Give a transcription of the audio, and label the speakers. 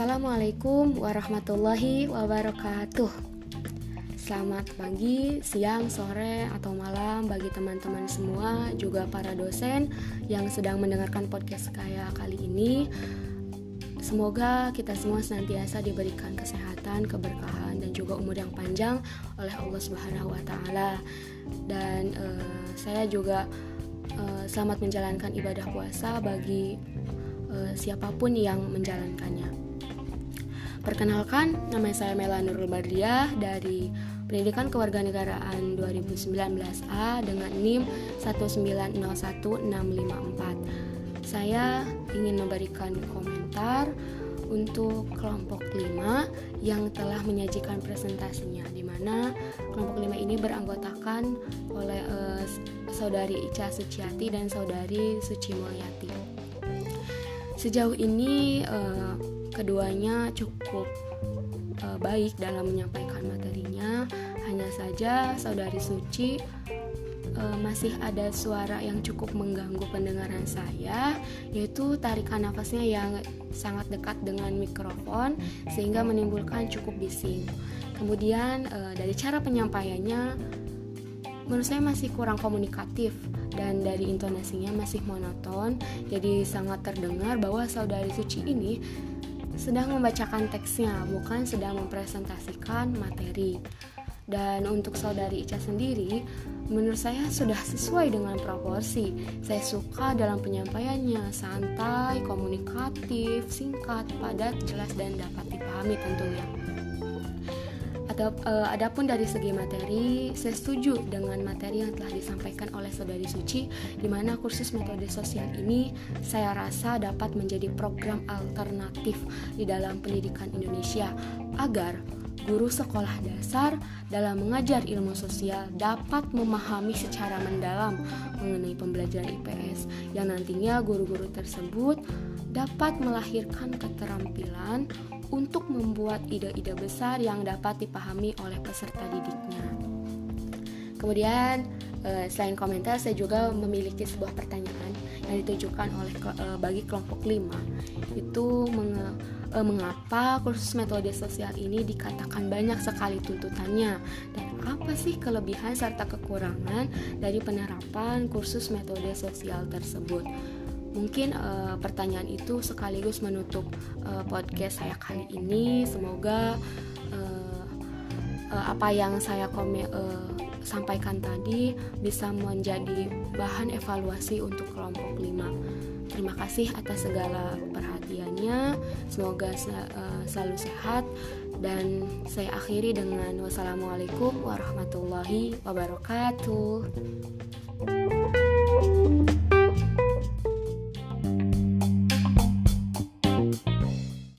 Speaker 1: Assalamualaikum warahmatullahi wabarakatuh. Selamat pagi, siang, sore, atau malam bagi teman-teman semua, juga para dosen yang sedang mendengarkan podcast saya kali ini. Semoga kita semua senantiasa diberikan kesehatan, keberkahan, dan juga umur yang panjang oleh Allah Subhanahu wa Ta'ala. Dan uh, saya juga uh, selamat menjalankan ibadah puasa bagi uh, siapa pun yang menjalankannya. Perkenalkan, nama saya Mela Nurul Badriah dari Pendidikan Kewarganegaraan 2019A dengan NIM 1901654. Saya ingin memberikan komentar untuk kelompok 5 yang telah menyajikan presentasinya di mana kelompok 5 ini beranggotakan oleh uh, saudari Ica Suciati dan saudari Suci Mulyati. Sejauh ini uh, keduanya cukup uh, baik dalam menyampaikan materinya. Hanya saja saudari Suci uh, masih ada suara yang cukup mengganggu pendengaran saya, yaitu tarikan nafasnya yang sangat dekat dengan mikrofon sehingga menimbulkan cukup bising. Kemudian uh, dari cara penyampaiannya menurut saya masih kurang komunikatif dan dari intonasinya masih monoton jadi sangat terdengar bahwa saudari Suci ini sedang membacakan teksnya, bukan sedang mempresentasikan materi. Dan untuk saudari Ica sendiri, menurut saya sudah sesuai dengan proporsi. Saya suka dalam penyampaiannya, santai, komunikatif, singkat, padat, jelas, dan dapat dipahami tentunya. Ada, uh, adapun dari segi materi, saya setuju dengan materi yang telah disampaikan oleh Saudari Suci, di mana kursus metode sosial ini saya rasa dapat menjadi program alternatif di dalam pendidikan Indonesia agar guru sekolah dasar dalam mengajar ilmu sosial dapat memahami secara mendalam mengenai pembelajaran IPS yang nantinya guru-guru tersebut dapat melahirkan keterampilan untuk membuat ide-ide besar yang dapat dipahami oleh peserta didiknya. Kemudian, eh, selain komentar, saya juga memiliki sebuah pertanyaan yang ditujukan oleh eh, bagi kelompok 5 itu eh, mengapa kursus metode sosial ini dikatakan banyak sekali tuntutannya? Dan apa sih kelebihan serta kekurangan dari penerapan kursus metode sosial tersebut mungkin uh, pertanyaan itu sekaligus menutup uh, podcast saya kali ini. Semoga uh, uh, apa yang saya komen uh, sampaikan tadi bisa menjadi bahan evaluasi untuk kelompok 5 terima kasih atas segala perhatiannya. Semoga uh, selalu sehat. Dan saya akhiri dengan wassalamualaikum warahmatullahi wabarakatuh